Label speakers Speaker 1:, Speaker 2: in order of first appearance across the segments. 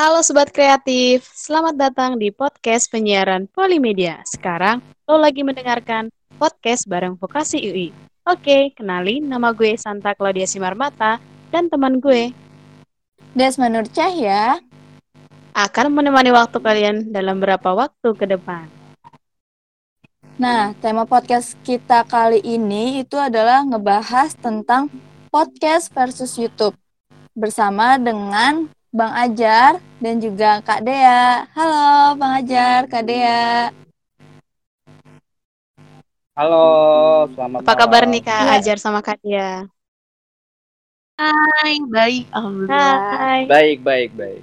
Speaker 1: Halo Sobat Kreatif, selamat datang di podcast penyiaran Polimedia. Sekarang lo lagi mendengarkan podcast bareng Vokasi UI. Oke, kenalin nama gue Santa Claudia Simarmata dan teman gue
Speaker 2: Desma Nur Cahya
Speaker 1: akan menemani waktu kalian dalam beberapa waktu ke depan.
Speaker 2: Nah, tema podcast kita kali ini itu adalah ngebahas tentang podcast versus YouTube bersama dengan Bang Ajar dan juga Kak Dea. Halo Bang Ajar, Kak Dea.
Speaker 3: Halo, selamat
Speaker 1: Apa kabar
Speaker 3: malam.
Speaker 1: nih Kak
Speaker 2: Iya.
Speaker 1: Ajar sama Kak Dia?
Speaker 4: Hai, baik, alhamdulillah.
Speaker 1: Hai.
Speaker 3: Baik, baik, baik.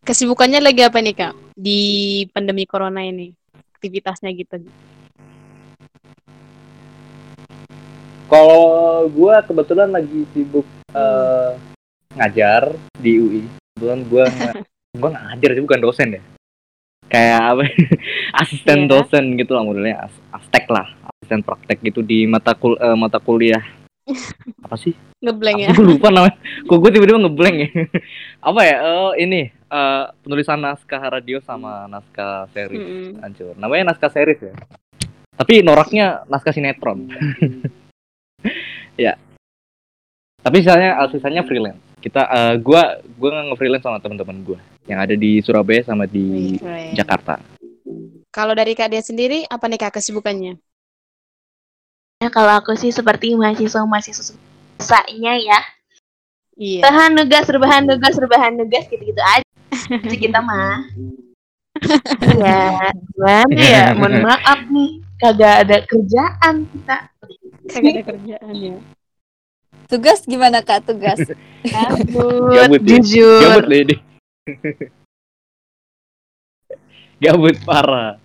Speaker 1: Kesibukannya lagi apa nih Kak di pandemi corona ini? Aktivitasnya gitu.
Speaker 3: Kalau gue kebetulan lagi sibuk eh, ngajar di UI. Kebetulan gue gue ngajar sih bukan dosen ya. Kayak apa? asisten
Speaker 1: Iya.
Speaker 3: dosen gitu lah modelnya as astek lah, asisten praktek gitu di mata kul eh, mata kuliah. Apa sih?
Speaker 1: Ngeblank ya?
Speaker 3: Aku lupa namanya. Kok gue tiba-tiba ngeblank ya? apa ya? Oh, ini eh, penulisan naskah radio sama naskah series.
Speaker 1: Mm-mm.
Speaker 3: hancur. Namanya naskah series ya. Tapi noraknya naskah sinetron. ya. Tapi sisanya eh, sisanya freelance. Kita eh, gua gua nge-freelance sama teman-teman gua yang ada di Surabaya sama di
Speaker 1: Wih.
Speaker 3: Jakarta.
Speaker 1: Kalau dari Kak Dia sendiri, apa nih Kak kesibukannya?
Speaker 4: Ya, kalau aku sih seperti mahasiswa-mahasiswa biasanya ya.
Speaker 1: Iya.
Speaker 4: Rebahan nugas, rebahan nugas, rebahan nugas gitu-gitu aja. Itu kita mah. Iya, gimana ya? Mohon maaf nih, kagak ada kerjaan kita.
Speaker 1: Kagak ada kerjaan ya.
Speaker 2: Tugas gimana Kak tugas?
Speaker 4: Gabut,
Speaker 3: Gabut ya?
Speaker 4: jujur.
Speaker 3: Gabut ini. Gabut parah.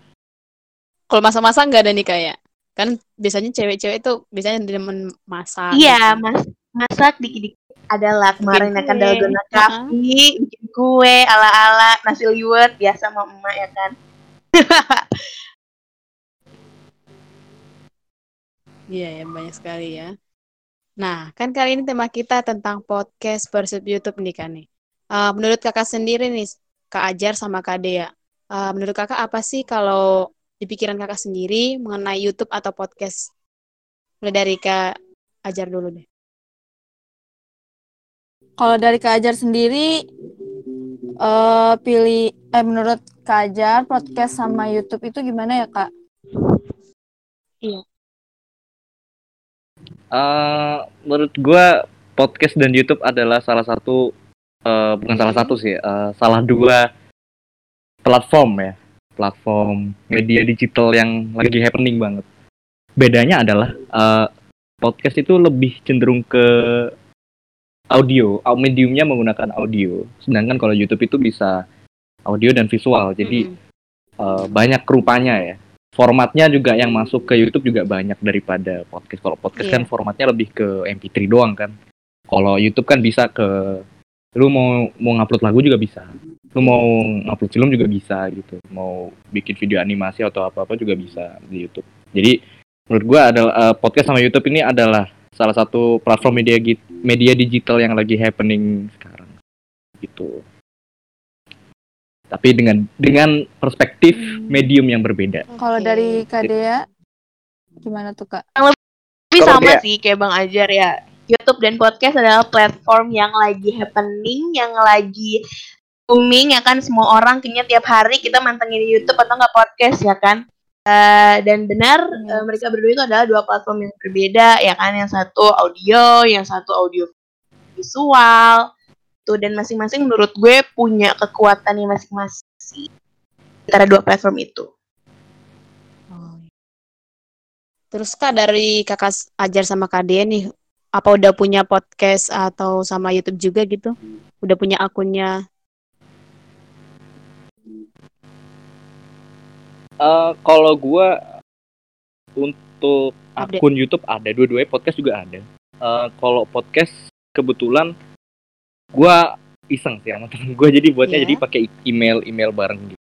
Speaker 1: Kalau masa-masa nggak ada nih kayak kan biasanya cewek-cewek itu biasanya demen masak.
Speaker 4: Iya,
Speaker 1: gitu.
Speaker 4: mas masak dikit-dikit adalah kemarin
Speaker 1: Bikin
Speaker 4: akan
Speaker 1: kue.
Speaker 4: dalgona kafi, bikin kue ala-ala nasi liwet biasa sama emak ya kan.
Speaker 1: Iya ya banyak sekali ya. Nah kan kali ini tema kita tentang podcast versus YouTube nih kan nih. Eh, menurut kakak sendiri nih Kak Ajar sama Kak Dea. eh, menurut kakak apa sih kalau di pikiran kakak sendiri mengenai YouTube atau podcast? Mulai dari Kak Ajar dulu deh.
Speaker 2: Kalau dari Kak Ajar sendiri eh pilih eh menurut Kak Ajar podcast sama YouTube itu gimana ya Kak?
Speaker 3: Eh, menurut gua podcast dan YouTube adalah salah satu eh, bukan salah satu sih, eh, salah dua platform ya, platform media digital yang lagi happening banget. Bedanya adalah eh, podcast itu lebih cenderung ke audio, au- mediumnya menggunakan audio. Sedangkan kalau YouTube itu bisa audio dan visual, jadi eh, banyak rupanya ya. Formatnya juga yang masuk ke YouTube juga banyak daripada podcast. Kalau podcast
Speaker 1: Iya.
Speaker 3: kan formatnya lebih ke MP3 doang kan. Kalau YouTube kan bisa ke lu mau mau ngupload lagu juga bisa. Lu mau ngupload film juga bisa gitu. Mau bikin video animasi atau apa-apa juga bisa di YouTube. Jadi menurut gua adalah eh, podcast sama YouTube ini adalah salah satu platform media media digital yang lagi happening sekarang. Gitu. Tapi dengan dengan perspektif medium yang berbeda.
Speaker 2: Kalau dari Kak Dea gimana tuh Kak?
Speaker 4: Tapi
Speaker 3: Kalau
Speaker 4: sama
Speaker 3: dia-
Speaker 4: sih kayak Bang Ajar ya. YouTube dan podcast adalah platform yang lagi happening, yang lagi booming ya kan semua orang kayaknya tiap hari kita mantengin di YouTube atau nggak podcast ya kan. Eh, dan benar
Speaker 2: Iya.
Speaker 4: eh, mereka berdua itu adalah dua platform yang berbeda ya kan. Yang satu audio, yang satu audio visual. Tuh dan masing-masing menurut gue punya kekuatannya masing-masing antara dua platform itu.
Speaker 1: Oh, iya. Terus Kak dari kakak Ajar sama Kak Dea nih, apa udah punya podcast atau sama YouTube juga gitu? Udah punya akunnya?
Speaker 3: Eh, kalau gua untuk
Speaker 1: Update.
Speaker 3: akun YouTube ada, dua-duanya podcast juga ada. Eh, kalau podcast kebetulan gua iseng sih sama temen gua jadi buatnya
Speaker 1: Iya.
Speaker 3: jadi pakai email email bareng gitu.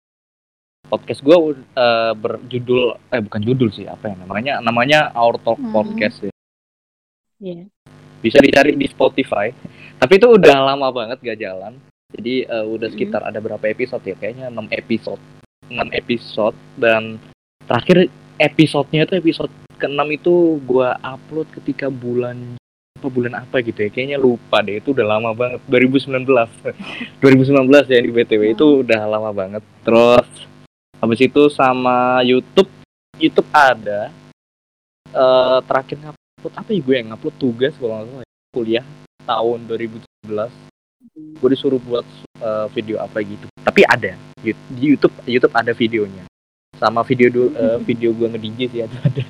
Speaker 3: Podcast gua eh, berjudul eh bukan judul sih apa ya namanya namanya Our Talk
Speaker 2: Hmm.
Speaker 3: Podcast ya.
Speaker 1: Iya.
Speaker 3: Bisa dicari di Spotify. Tapi itu udah lama banget gak jalan. Jadi eh, udah
Speaker 1: Mhm.
Speaker 3: sekitar ada berapa episode ya? Kayaknya 6 episode. 6 episode dan terakhir episodenya itu episode ke-6 itu gua upload ketika bulan apa bulan apa gitu ya. Kayaknya lupa deh. Itu udah lama banget. 2019. 2019 ya di BTW itu udah lama banget. Terus habis itu sama YouTube YouTube ada eh terakhir ngupload apa ya gue yang ngupload tugas kalau nggak salah ya. kuliah tahun 2017 gue disuruh buat eh, video apa gitu tapi ada di YouTube YouTube ada videonya sama video du- eh, video gue nge DJ sih ada ada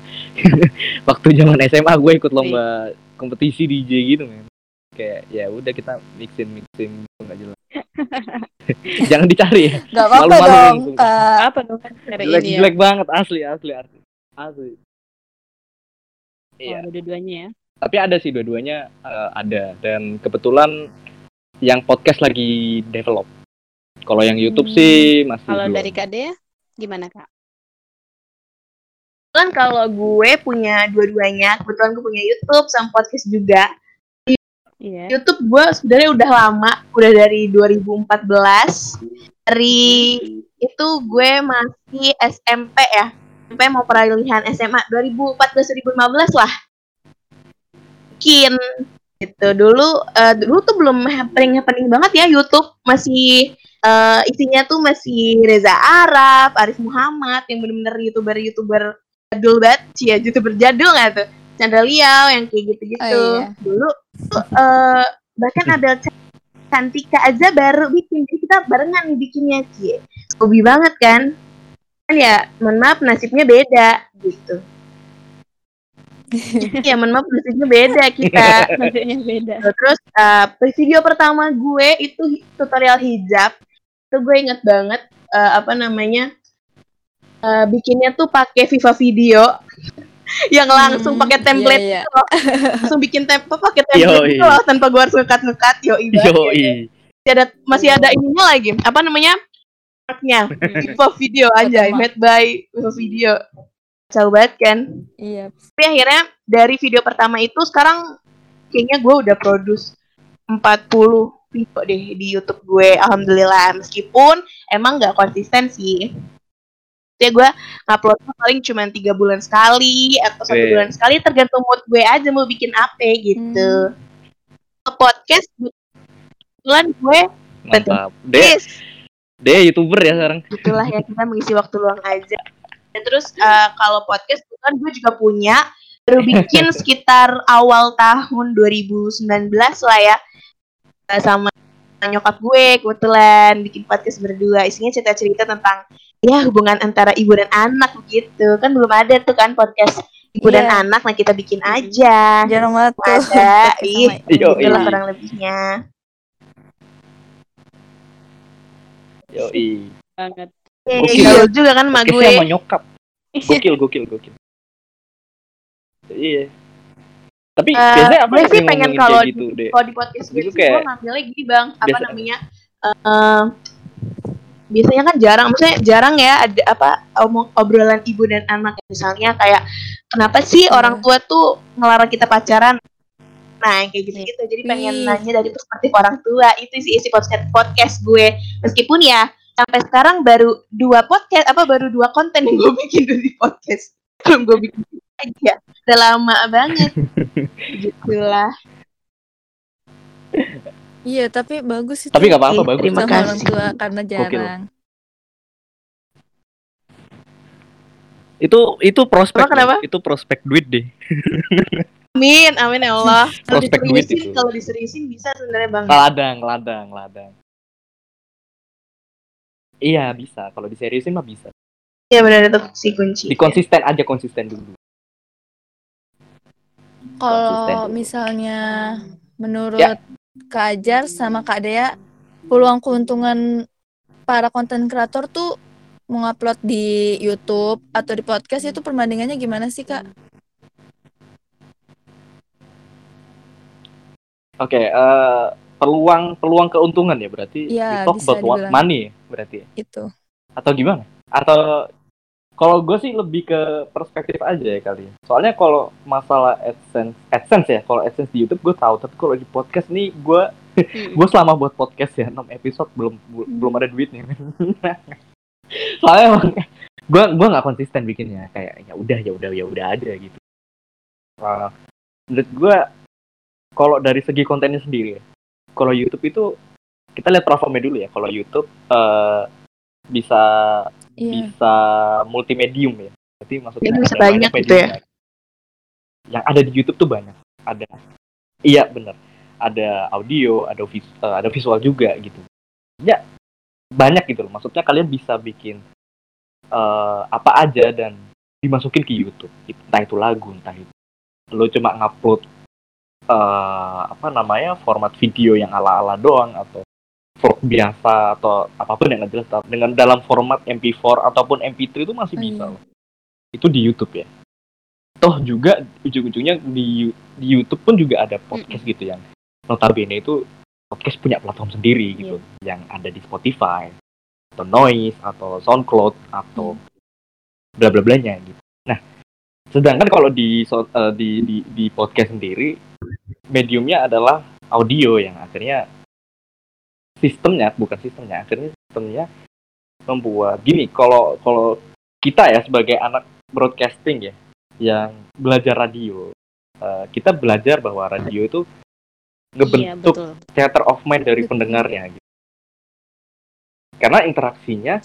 Speaker 3: waktu zaman SMA gue ikut lomba kompetisi DJ gitu men kayak ya udah kita mixin mixin gitu nggak jelas jangan dicari ya
Speaker 2: Gak apa-apa
Speaker 3: Malu-malu
Speaker 2: dong,
Speaker 3: langsung.
Speaker 2: Kak.
Speaker 1: Apa dong kan
Speaker 3: jelek
Speaker 1: ini ya?
Speaker 3: jelek banget asli asli asli asli iya
Speaker 1: Oh, ada dua-duanya ya.
Speaker 3: tapi ada sih dua-duanya eh, ada dan kebetulan yang podcast lagi develop kalau yang YouTube
Speaker 1: Hmm.
Speaker 3: sih masih
Speaker 1: Kalau dari Kak Dea, gimana Kak?
Speaker 4: Kan kalau gue punya dua-duanya, kebetulan gue punya YouTube sama podcast juga.
Speaker 1: Iya.
Speaker 4: YouTube gue sebenarnya udah lama, udah dari 2014. Dari itu gue masih SMP ya. SMP mau peralihan SMA 2014-2015 lah. Mungkin gitu dulu eh, dulu tuh belum happening happening banget ya YouTube masih eh, isinya tuh masih Reza Arab, Arif Muhammad yang bener-bener youtuber youtuber jadul banget sih ya youtuber jadul nggak tuh? Chandra Liao yang kayak gitu-gitu.
Speaker 2: Oh, iya.
Speaker 4: dulu tuh, eh, bahkan ada Cantika aja baru bikin. Jadi kita barengan nih bikinnya cie hobi banget kan? Kan ya mohon maaf nasibnya beda gitu. Ya mohon maaf nasibnya beda kita.
Speaker 1: Maksudnya beda.
Speaker 4: terus eh, video pertama gue itu tutorial hijab. Itu gue inget banget eh, apa namanya eh, bikinnya tuh pakai Viva Video. Yang langsung
Speaker 2: Hmm,
Speaker 4: pakai template
Speaker 2: iya, iya.
Speaker 4: gitu loh. langsung bikin template pakai template gitu loh tanpa gue harus ngekat ngekat yo
Speaker 3: Yoi.
Speaker 4: masih ada masih ada ininya lagi. Apa namanya? Marknya Viva Video aja made by Viva Video. Jauh banget kan
Speaker 2: Iya.
Speaker 4: tapi akhirnya dari video pertama itu sekarang kayaknya gue udah produce 40 video deh di YouTube gue alhamdulillah. Meskipun emang nggak konsisten sih ya gue ngupload paling cuma tiga bulan sekali atau satu
Speaker 3: Weh.
Speaker 4: bulan sekali tergantung mood gue aja mau bikin apa gitu. Podcast kebetulan gue
Speaker 3: mantap. Deh
Speaker 4: yes.
Speaker 3: Deh youtuber ya sekarang.
Speaker 4: Itulah ya kita mengisi waktu luang aja. Dan terus eh, kalau podcast kan gue juga punya baru bikin sekitar awal tahun 2019 lah ya. Sama nyokap gue kebetulan bikin podcast berdua. Isinya cerita-cerita tentang ya hubungan antara ibu dan anak gitu. Kan belum ada tuh kan podcast ibu dan
Speaker 2: Iya.
Speaker 4: anak. Nah kita bikin aja.
Speaker 2: Jarang banget tuh.
Speaker 4: ada. Ih
Speaker 3: Yo,
Speaker 2: ibu.
Speaker 4: itulah
Speaker 3: iya.
Speaker 4: kurang lebihnya.
Speaker 3: Yoi.
Speaker 1: Banget.
Speaker 4: Eh,
Speaker 3: Gokil.
Speaker 4: gaul juga kan sama
Speaker 3: Podcastnya
Speaker 4: gue.
Speaker 3: sama nyokap. Gokil gokil gokil. Iya. Tapi
Speaker 4: Eh,
Speaker 3: biasanya apa
Speaker 4: sih pengen kalau
Speaker 3: gitu deh
Speaker 4: kalau di podcast gue
Speaker 3: kayak-
Speaker 4: gue ngambilnya gini bang. Apa
Speaker 3: Biasa-
Speaker 4: namanya? Eh, biasanya kan jarang maksudnya jarang ya ada apa omong obrolan ibu dan anak. Misalnya kayak kenapa sih
Speaker 2: Iya.
Speaker 4: orang tua tuh ngelarang kita pacaran? Nah yang kayak gitu gitu jadi pengen nanya dari perspektif orang tua. Itu sih isi podcast podcast gue. Meskipun ya sampai sekarang baru dua podcast apa baru dua konten yang gue bikin dari podcast. Belum gue bikin aja udah lama banget. Gitulah
Speaker 2: Iya, tapi bagus itu.
Speaker 3: tapi nggak apa-apa bagus
Speaker 4: terima
Speaker 2: sama
Speaker 4: kasih.
Speaker 2: orang tua karena jarang.
Speaker 3: itu itu prospek
Speaker 4: Apa, kenapa?
Speaker 3: itu prospek duit deh
Speaker 4: Amin, amin ya Allah. Kalau
Speaker 3: Prospek duit
Speaker 4: diseriusin,
Speaker 3: itu.
Speaker 4: kalau diseriusin bisa sebenarnya bang.
Speaker 3: ladang ladang ladang iya bisa kalau diseriusin mah bisa
Speaker 4: Iya benar itu si kunci.
Speaker 3: di konsisten aja konsisten dulu
Speaker 2: Kalau misalnya menurut
Speaker 3: Ya.
Speaker 2: Kak Ajar sama Kak Dea, peluang keuntungan para konten kreator tuh mengupload di YouTube atau di podcast itu perbandingannya gimana sih Kak?
Speaker 3: oke eh, peluang peluang keuntungan ya berarti about what
Speaker 2: dibilang.
Speaker 3: money ya, berarti ya?
Speaker 2: Itu.
Speaker 3: atau gimana atau kalau gue sih lebih ke perspektif aja ya kali. ya. Soalnya kalau masalah AdSense, AdSense ya, kalau AdSense di YouTube gue tahu, tapi kalau di podcast nih gue gue selama buat podcast ya 6 episode belum bel- belum ada duitnya. Soalnya emang gue gue nggak konsisten bikinnya kayak ya udah ya udah ya udah aja gitu. Nah, menurut gue kalau dari segi kontennya sendiri ya, kalau YouTube itu kita lihat platformnya dulu ya. Kalau YouTube eh, bisa
Speaker 2: Iya.
Speaker 3: bisa multimedium ya. Berarti maksudnya
Speaker 4: Jadi bisa
Speaker 3: ada
Speaker 4: banyak gitu ya?
Speaker 3: Yang ada di YouTube tuh banyak. Ada. Iya bener. Ada audio, ada vis eh, ada visual juga gitu. Ya banyak gitu loh. Maksudnya kalian bisa bikin eh, apa aja dan dimasukin ke YouTube. Entah itu lagu, entah itu lo cuma ngupload eh, apa namanya format video yang ala-ala doang atau biasa atau apa pun yang nggak jelas dengan dalam format MP4 ataupun MP3 itu masih bisa
Speaker 2: iya.
Speaker 3: loh. Itu di YouTube ya. Toh juga ujung-ujungnya di di YouTube pun juga ada podcast gitu yang notabene itu podcast punya platform sendiri gitu yang ada di Spotify atau Noise atau SoundCloud atau bla bla blanya gitu. Nah, sedangkan kalau di so- eh, di, di di podcast sendiri mediumnya adalah audio yang akhirnya sistemnya bukan sistemnya akhirnya sistemnya membuat gini kalau kalau kita ya sebagai anak broadcasting ya yang belajar radio eh, kita belajar bahwa radio itu
Speaker 1: Iya,
Speaker 3: ngebentuk
Speaker 1: betul.
Speaker 3: theater of mind dari pendengarnya gitu. karena interaksinya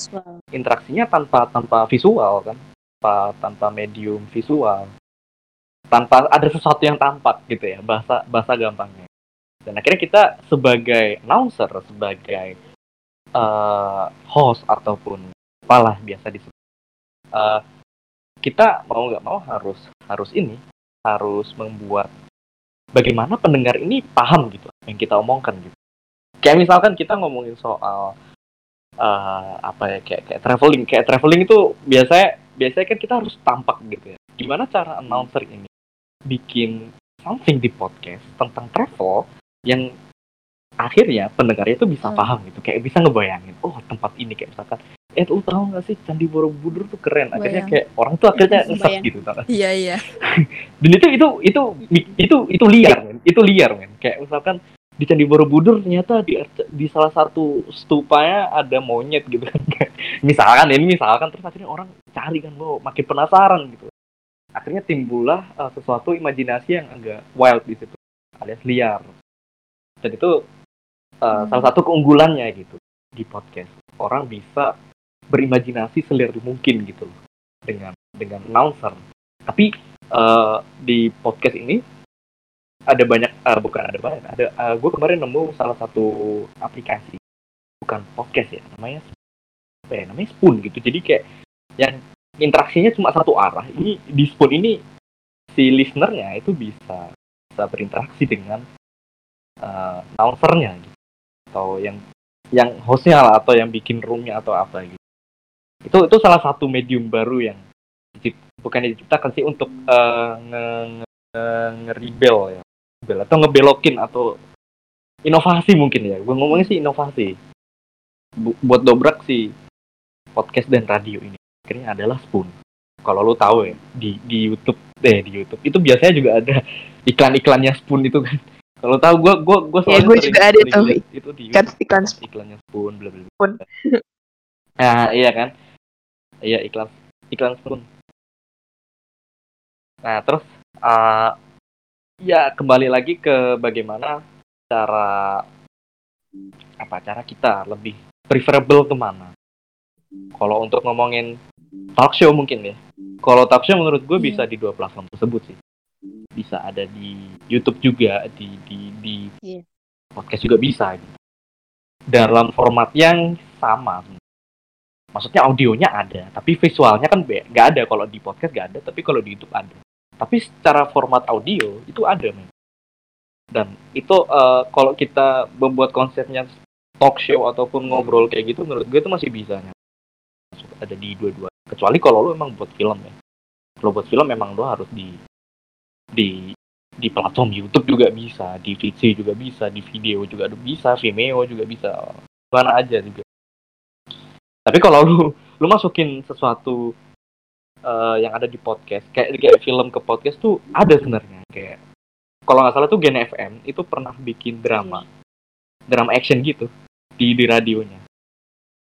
Speaker 3: interaksinya tanpa tanpa visual kan tanpa tanpa medium visual tanpa ada sesuatu yang tampak gitu ya bahasa bahasa gampangnya dan akhirnya kita sebagai announcer sebagai eh, host ataupun apalah biasa disebut eh, kita mau nggak mau harus harus ini harus membuat bagaimana pendengar ini paham gitu yang kita omongkan gitu. Kayak misalkan kita ngomongin soal eh, apa ya kayak kayak traveling. Kayak traveling itu biasanya biasanya kan kita harus tampak gitu ya. Gimana cara announcer ini bikin something di podcast tentang travel yang akhirnya pendengarnya itu bisa
Speaker 2: Hmm.
Speaker 3: paham gitu kayak bisa ngebayangin oh tempat ini kayak misalkan eh lu tahu nggak sih candi borobudur tuh keren akhirnya
Speaker 2: Bayang.
Speaker 3: kayak orang tuh akhirnya
Speaker 1: Bayang.
Speaker 3: gitu tau?
Speaker 2: Iya, iya.
Speaker 3: dan itu itu itu itu itu liar men itu liar men kayak misalkan di Candi Borobudur ternyata di di salah satu stupanya ada monyet gitu kan misalkan ini misalkan terus akhirnya orang cari kan lo makin penasaran gitu akhirnya timbullah uh, sesuatu imajinasi yang agak wild di situ alias liar dan itu uh, salah satu keunggulannya gitu di podcast. Orang bisa berimajinasi seliar mungkin gitu dengan dengan announcer. Tapi eh, di podcast ini ada banyak eh, bukan ada banyak ada gue kemarin nemu salah satu aplikasi. Bukan podcast ya namanya apa ya namanya spoon gitu. Jadi kayak yang interaksinya cuma satu arah. Ini di spoon ini si listenernya itu bisa bisa berinteraksi dengan announcernya gitu. Atau yang yang hostnya lah atau yang bikin roomnya atau apa gitu. Itu itu salah satu medium baru yang bukan diciptakan sih untuk eh, nge, nge- nge-rebel ya. Rebel atau ngebelokin atau inovasi mungkin ya. Gue ngomongnya sih inovasi. Bu- buat dobrak si podcast dan radio ini. Akhirnya adalah Spoon. Kalau lo tahu ya di di YouTube eh di YouTube. Itu biasanya juga ada iklan-iklannya Spoon itu kan kalau tahu gue gue gue
Speaker 4: Ya, gua juga ada tuh.
Speaker 3: itu di
Speaker 4: Kan iklan
Speaker 3: iklannya Spoon bla bla.
Speaker 4: Spoon.
Speaker 3: Nah, iya kan? Iya iklan iklan Spoon. Nah, terus eh ya kembali lagi ke bagaimana cara apa cara kita lebih preferable ke mana? Kalau untuk ngomongin talk show mungkin ya. Kalau talk show menurut gue
Speaker 2: Iya.
Speaker 3: bisa di dua platform tersebut sih. Bisa ada di YouTube juga, di di di
Speaker 1: Iya.
Speaker 3: podcast juga bisa. Gitu. Dalam format yang sama. Maksudnya audionya ada, tapi visualnya kan nggak ada. Kalau di podcast nggak ada, tapi kalau di YouTube ada. Tapi secara format audio itu ada, men. Dan itu eh, kalau kita membuat konsepnya talk show ataupun ngobrol kayak gitu, menurut gue itu masih bisa. Masuk Ada di dua-dua. Kecuali kalau lo emang buat film ya. Kalau buat film memang lo harus di di di platform YouTube juga bisa, di VC juga bisa, di video juga bisa, Vimeo juga bisa, mana aja juga. Tapi kalau lu lu masukin sesuatu eh, yang ada di podcast kayak kayak film ke podcast tuh ada sebenarnya kayak kalau nggak salah tuh Gen FM itu pernah bikin drama drama action gitu di di radionya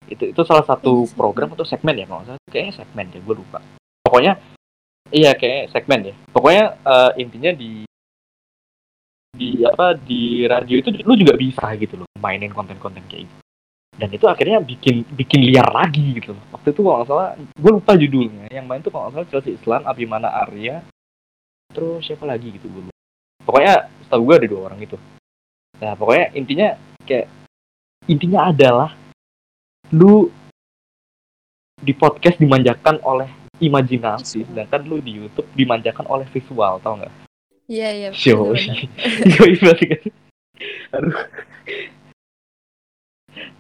Speaker 3: itu itu salah satu
Speaker 2: Iya, segmen.
Speaker 3: program atau segmen ya kalau nggak salah kayaknya segmen ya gue lupa pokoknya iya kayak segmen ya. Pokoknya eh, intinya di di apa di radio itu lu juga bisa gitu loh mainin konten-konten kayak gitu. Dan itu akhirnya bikin bikin liar lagi gitu loh. Waktu itu kalau nggak salah gue lupa judulnya. Yang main tuh kalau nggak salah Chelsea Islan Abimana Arya terus siapa lagi gitu gue pokoknya setahu gue ada dua orang itu. Nah pokoknya intinya kayak intinya adalah lu di podcast dimanjakan oleh imajinasi sedangkan lu di YouTube dimanjakan oleh visual tau nggak
Speaker 2: Iya, iya.
Speaker 3: Show. banget kan. Aduh.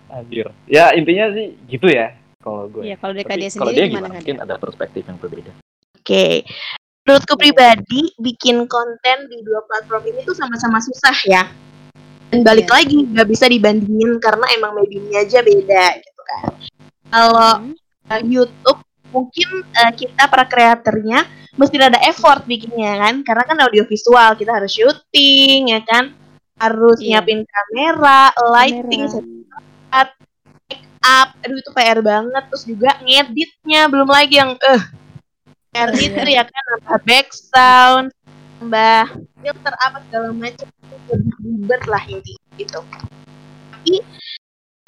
Speaker 3: Anjir. Ya intinya sih gitu ya kalau gue.
Speaker 1: Iya, kalau
Speaker 3: Tapi
Speaker 1: Kadia
Speaker 3: kalau
Speaker 1: sendiri
Speaker 3: dia
Speaker 1: gimana
Speaker 3: gimana? Mungkin ada perspektif yang berbeda.
Speaker 4: Oke. Menurutku pribadi, bikin konten di dua platform ini tuh sama-sama susah ya. Dan balik
Speaker 1: Iya.
Speaker 4: lagi, nggak bisa dibandingin karena emang mediumnya aja beda gitu kan. Kalau
Speaker 1: Hmm.
Speaker 4: YouTube, mungkin uh, kita para kreatornya mesti ada effort bikinnya kan. Karena kan audiovisual, kita harus syuting ya kan. Harus
Speaker 1: Iya.
Speaker 4: nyiapin kamera, lighting,
Speaker 1: Kamera.
Speaker 4: up aduh itu PR banget terus juga ngeditnya belum lagi yang eh edit
Speaker 2: Iya.
Speaker 4: ya kan nambah back sound nambah filter apa segala macam ribet lah intinya gitu tapi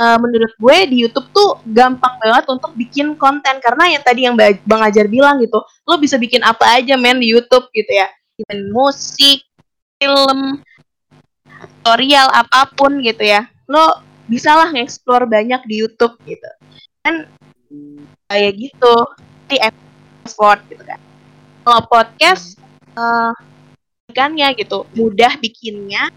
Speaker 4: eh, menurut gue di YouTube tuh gampang banget untuk bikin konten. Karena yang tadi yang Ba- Bang Ajar bilang gitu lo bisa bikin apa aja men di YouTube gitu ya. Bikin musik film tutorial apa pun gitu ya. Lo bisa lah nge-explore banyak di YouTube gitu. Kan kayak gitu di effort gitu kan. Kalau podcast eh ikannya gitu mudah bikinnya.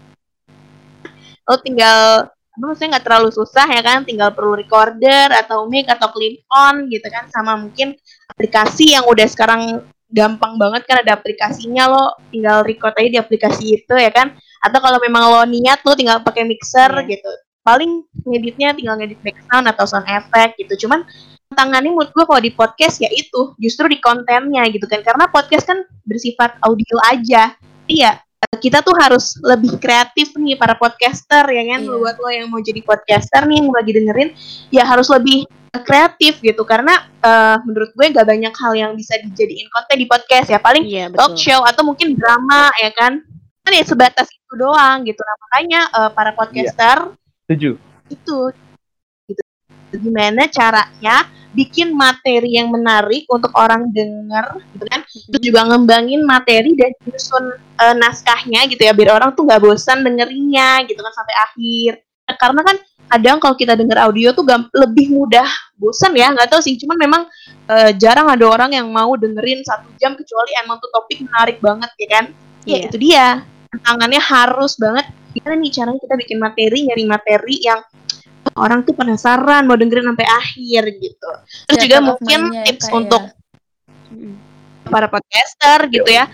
Speaker 4: Lo tinggal maksudnya nggak terlalu susah ya kan? Tinggal perlu recorder atau mic atau clip on gitu kan? Sama mungkin aplikasi yang udah sekarang gampang banget kan ada aplikasinya lo. Tinggal record aja di aplikasi itu ya kan? Atau kalau memang lo niat lo tinggal pakai mixer
Speaker 1: Iya.
Speaker 4: gitu. Paling ngeditnya tinggal ngedit back sound atau sound effect gitu. Cuman tantangannya menurut gue kalau di podcast ya itu justru di kontennya gitu kan. Karena podcast kan bersifat audio aja. Iya kita tuh harus lebih kreatif nih para podcaster ya kan?
Speaker 2: Iya.
Speaker 4: buat lo yang mau jadi podcaster nih yang lagi dengerin ya harus lebih kreatif gitu. Karena eh, menurut gue nggak banyak hal yang bisa dijadiin konten di podcast ya. Paling
Speaker 1: Iya,
Speaker 4: talk show atau mungkin drama ya kan? Kan ya sebatas itu doang gitu. Nah makanya eh, para podcaster
Speaker 3: Setuju.
Speaker 4: itu gimana caranya bikin materi yang menarik untuk orang denger gitu kan? Terus juga ngembangin materi dan nyusun eh, naskahnya gitu ya biar orang tuh nggak bosan dengerinnya gitu kan sampai akhir. Nah, karena kan kadang kalau kita denger audio tuh gam- lebih mudah bosan ya nggak tahu sih. Cuman memang eh, jarang ada orang yang mau dengerin satu jam kecuali emang tuh topik menarik banget ya kan? Ya
Speaker 1: Iya.
Speaker 4: itu dia. Tantangannya harus banget. Gimana nih caranya kita bikin materi nyari materi yang orang tuh penasaran mau dengerin sampai akhir gitu. Terus juga
Speaker 2: Theater of
Speaker 4: mungkin
Speaker 2: ya,
Speaker 4: tips
Speaker 2: Kak, ya.
Speaker 4: untuk para podcaster gitu ya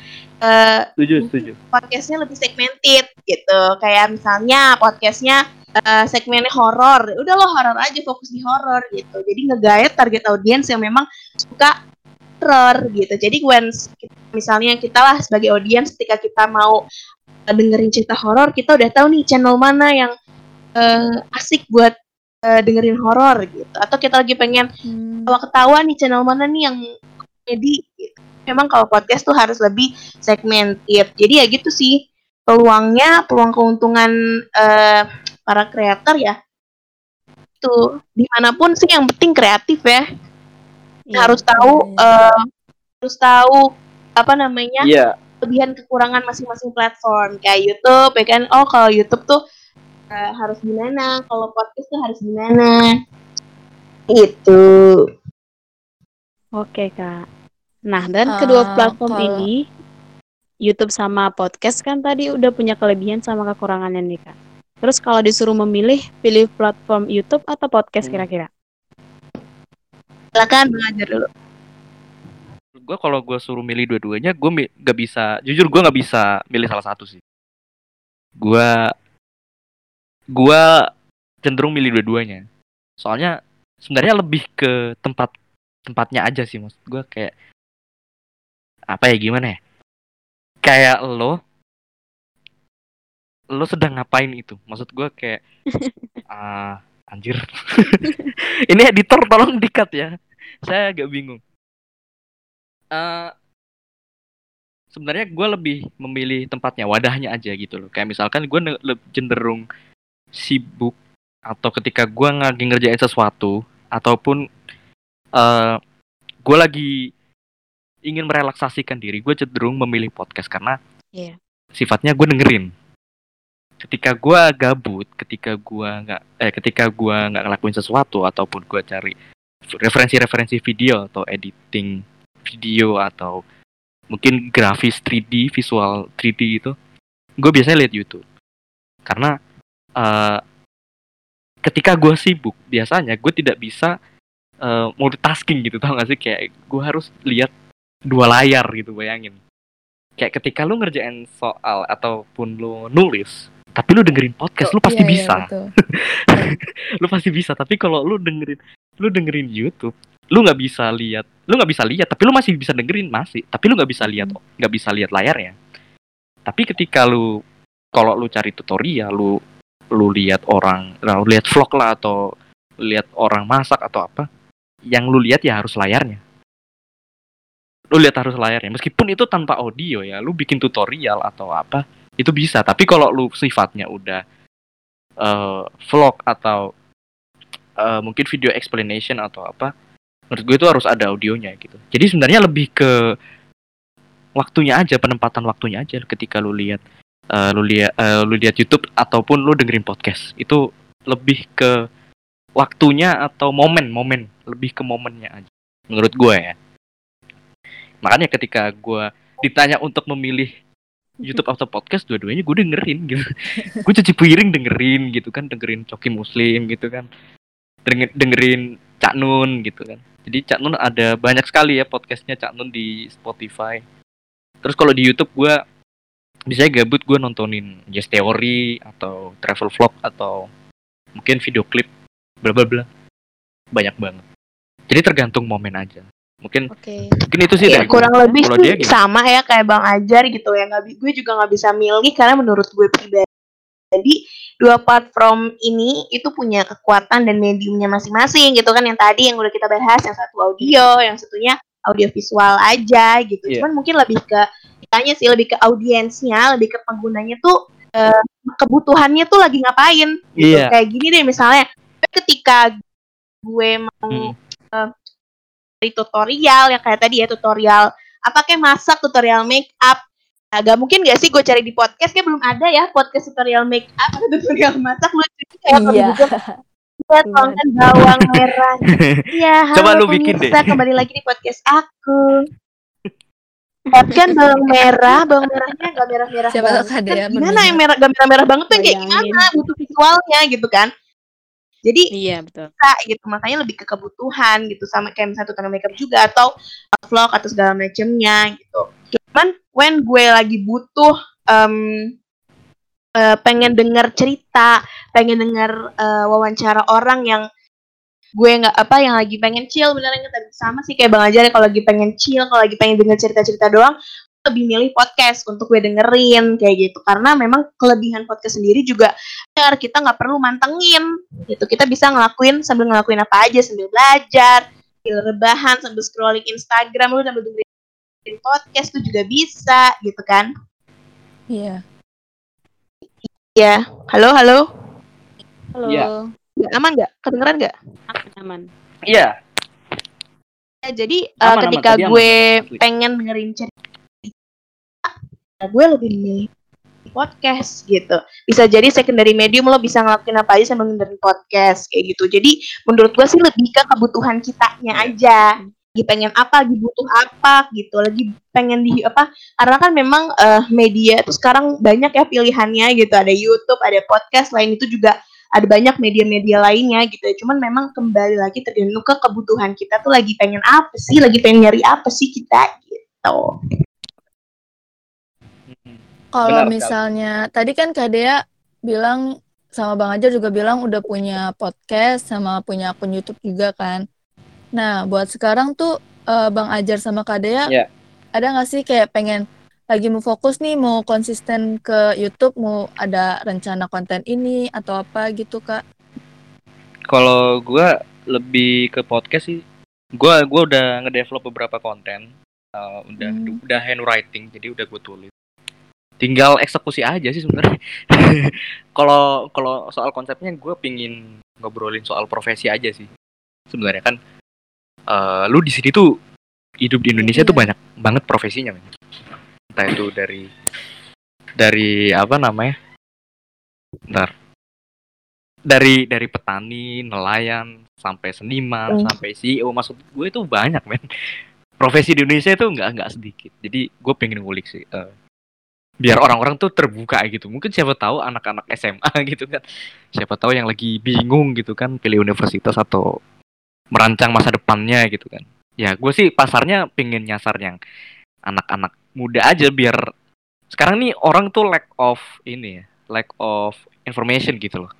Speaker 4: Eh,
Speaker 3: Setuju, setuju.
Speaker 4: podcastnya lebih segmented gitu. Kayak misalnya podcastnya eh, segmennya horor. Udah lo horor aja fokus di horor gitu. Jadi ngegayat target audiens yang memang suka horror gitu. Jadi when misalnya kita lah sebagai audiens ketika kita mau eh, dengerin cerita horor kita udah tahu nih channel mana yang eh, asik buat eh, dengerin horor gitu atau kita lagi pengen
Speaker 2: Hmm.
Speaker 4: kalau ketawa nih channel mana nih yang komedi gitu. Memang kalau podcast tuh harus lebih segmented. Jadi ya gitu sih peluangnya, peluang keuntungan eh, para kreator ya. Tuh di mana pun sih yang penting kreatif ya.
Speaker 1: Iya.
Speaker 4: Harus tahu eh, harus tahu apa namanya
Speaker 3: Iya,
Speaker 4: kelebihan kekurangan masing-masing platform kayak YouTube ya kan. Oh kalau YouTube tuh eh, harus gimana, kalau podcast tuh harus gimana. Itu.
Speaker 1: Oke, Kak. Nah, dan
Speaker 2: Eh,
Speaker 1: kedua platform
Speaker 2: kalau-
Speaker 1: ini, YouTube sama podcast kan tadi udah punya kelebihan sama kekurangannya nih, Kak. Terus kalau disuruh memilih, pilih platform YouTube atau podcast
Speaker 3: Hmm.
Speaker 1: kira-kira?
Speaker 4: Silakan belajar dulu.
Speaker 3: gue kalau gue suruh milih dua-duanya, gue mi- gak bisa. Jujur gue nggak bisa milih salah satu sih. Gue, gue cenderung milih dua-duanya. Soalnya sebenarnya lebih ke tempat tempatnya aja sih, mas. Gue kayak apa ya gimana ya? Kayak lo lo sedang ngapain itu? Maksud gue kayak ah anjir. Ini editor tolong dikat ya. Saya agak bingung. Eh sebenarnya gue lebih memilih tempatnya wadahnya aja gitu loh. Kayak misalkan gue cenderung sibuk atau ketika gue lagi ngerjain sesuatu ataupun eh gue lagi ingin merelaksasikan diri gue cenderung memilih podcast karena
Speaker 1: Iya.
Speaker 3: sifatnya gue dengerin ketika gue gabut ketika gue nggak eh ketika gue nggak ngelakuin sesuatu ataupun gue cari referensi-referensi video atau editing video atau mungkin grafis 3D visual 3D itu gue biasanya lihat YouTube karena eh, ketika gue sibuk biasanya gue tidak bisa eh, multitasking gitu tau gak sih? Kayak gue harus lihat dua layar gitu bayangin. Kayak ketika lu ngerjain soal ataupun lu nulis tapi lu dengerin podcast lu pasti
Speaker 2: Iya, iya,
Speaker 3: bisa.
Speaker 2: betul.
Speaker 3: lu pasti bisa tapi kalau lu dengerin lu dengerin YouTube lu nggak bisa lihat lu nggak bisa lihat tapi lu masih bisa dengerin masih. Tapi lu nggak bisa lihat nggak bisa lihat layarnya. Tapi ketika lu kalau lu cari tutorial lu lu lihat orang nah, lu lihat vlog lah atau lihat orang masak atau apa yang lu lihat ya harus layarnya. Lu lihat harus layarnya. Meskipun itu tanpa audio ya lu bikin tutorial atau apa itu bisa. Tapi kalau lu sifatnya udah eh, vlog atau eh, mungkin video explanation atau apa menurut gue itu harus ada audionya gitu. Jadi sebenarnya lebih ke waktunya aja penempatan waktunya aja ketika lu lihat eh, lu lihat eh, lu lihat YouTube ataupun lu dengerin podcast itu lebih ke waktunya atau momen momen lebih ke momennya aja menurut gue ya. Makanya ketika gue ditanya untuk memilih YouTube atau podcast dua-duanya gue dengerin gitu. Gue cuci piring dengerin gitu kan dengerin Coki Muslim gitu kan. Denger- dengerin Cak Nun gitu kan. Jadi Cak Nun ada banyak sekali ya podcastnya Cak Nun di Spotify. Terus kalau di YouTube gue biasanya gabut gue nontonin Yes Theory atau travel vlog atau mungkin video klip bla bla bla banyak banget jadi tergantung momen aja mungkin
Speaker 1: Oke.
Speaker 3: mungkin itu sih
Speaker 4: Ya,
Speaker 3: dari gue.
Speaker 4: kurang lebih sih sama ya kayak Bang Ajar gitu ya. Nggak, gue juga nggak bisa milih karena menurut gue pribadi jadi dua platform ini itu punya kekuatan dan mediumnya masing-masing gitu kan yang tadi yang udah kita bahas yang satu audio, yang satunya audio visual aja gitu.
Speaker 3: Iya.
Speaker 4: Cuman mungkin lebih ke kitanya sih lebih ke audiensnya, lebih ke penggunanya tuh eh, kebutuhannya tuh lagi ngapain gitu.
Speaker 3: Iya.
Speaker 4: Kayak gini deh misalnya ketika gue mau
Speaker 3: Hmm.
Speaker 4: eh, dari tutorial yang kayak tadi ya tutorial apa kayak masak tutorial make up agak mungkin gak sih gue cari di podcast kayak belum ada ya podcast tutorial make up atau tutorial masak lucu juga ya
Speaker 2: Iya.
Speaker 4: Iya, tuangkan bawang merah. Iya,
Speaker 3: Coba lu bikin deh.
Speaker 4: pemirsa, kembali lagi di podcast aku. Siapkan bawang merah, bawang merahnya gak merah-merah
Speaker 2: Siapa tahu
Speaker 4: banget.
Speaker 2: kan dia
Speaker 4: gimana yang merah, gak merah-merah banget tuh yang kayak gimana? Butuh visualnya gitu kan. Jadi
Speaker 1: Iya, betul.
Speaker 4: bisa gitu makanya lebih ke kebutuhan gitu sama kayak misalnya tutorial makeup juga atau vlog atau segala macemnya gitu cuman when gue lagi butuh em, eh, pengen denger cerita pengen denger eh, wawancara orang yang gue nggak apa yang lagi pengen chill beneran tadi sama sih kayak bang Ajar kalau lagi pengen chill kalau lagi pengen denger cerita-cerita doang lebih milih podcast untuk gue dengerin kayak gitu. Karena memang kelebihan podcast sendiri juga kita nggak perlu mantengin gitu. Kita bisa ngelakuin sambil ngelakuin apa aja sambil belajar sambil rebahan sambil scrolling Instagram lu sambil dengerin podcast tuh juga bisa gitu kan.
Speaker 2: Iya.
Speaker 4: Ya halo halo
Speaker 1: Halo.
Speaker 3: Iya.
Speaker 4: Nggak aman nggak kedengeran nggak
Speaker 1: Aman.
Speaker 3: Iya.
Speaker 4: Ya, jadi
Speaker 3: Aman,
Speaker 4: uh,
Speaker 3: aman.
Speaker 4: ketika
Speaker 3: aman.
Speaker 4: gue
Speaker 3: Asli.
Speaker 4: pengen dengerin cerita ya gue lebih milih podcast gitu bisa jadi secondary medium lo bisa ngelakuin apa aja sambil dengerin podcast kayak gitu jadi menurut gue sih lebih ke kebutuhan kitanya aja lagi pengen apa lagi butuh apa gitu lagi pengen di apa karena kan memang eh, media tuh sekarang banyak ya pilihannya gitu ada YouTube ada podcast lain itu juga ada banyak media-media lainnya gitu ya. Cuman memang kembali lagi tergantung ke kebutuhan kita tuh lagi pengen apa sih, lagi pengen nyari apa sih kita gitu.
Speaker 2: Kalau misalnya tadi kan Kak Dea bilang sama Bang Ajar juga bilang udah punya podcast sama punya akun YouTube juga kan. Nah, buat sekarang tuh eh, Bang Ajar sama Kak Dea
Speaker 3: Iya.
Speaker 2: ada nggak sih kayak pengen lagi mau fokus nih mau konsisten ke YouTube mau ada rencana konten ini atau apa gitu kak
Speaker 3: Kalau gua lebih ke podcast sih. Gua gua udah ngedevelop beberapa konten. Eh, udah
Speaker 2: Hmm.
Speaker 3: udah handwriting, jadi udah gue tulis. Tinggal eksekusi aja sih sebenarnya. Kalau kalau soal konsepnya gue pingin ngobrolin soal profesi aja sih. Sebenarnya kan eh, lu di sini tuh hidup di Indonesia tuh
Speaker 2: Iya.
Speaker 3: banyak banget profesinya, men. Entah itu dari dari apa namanya? Ntar dari dari petani, nelayan, sampai seniman,
Speaker 4: Hmm.
Speaker 3: sampai CEO, maksud gue itu banyak men. Profesi di Indonesia itu nggak nggak sedikit. Jadi gue pengen ngulik sih. eh, biar orang-orang tuh terbuka gitu. Mungkin siapa tahu anak-anak SMA gitu kan. Siapa tahu yang lagi bingung gitu kan pilih universitas atau merancang masa depannya gitu kan. Ya gue sih pasarnya pengen nyasar yang anak-anak muda aja biar sekarang nih orang tuh lack of ini ya, lack of information gitu loh.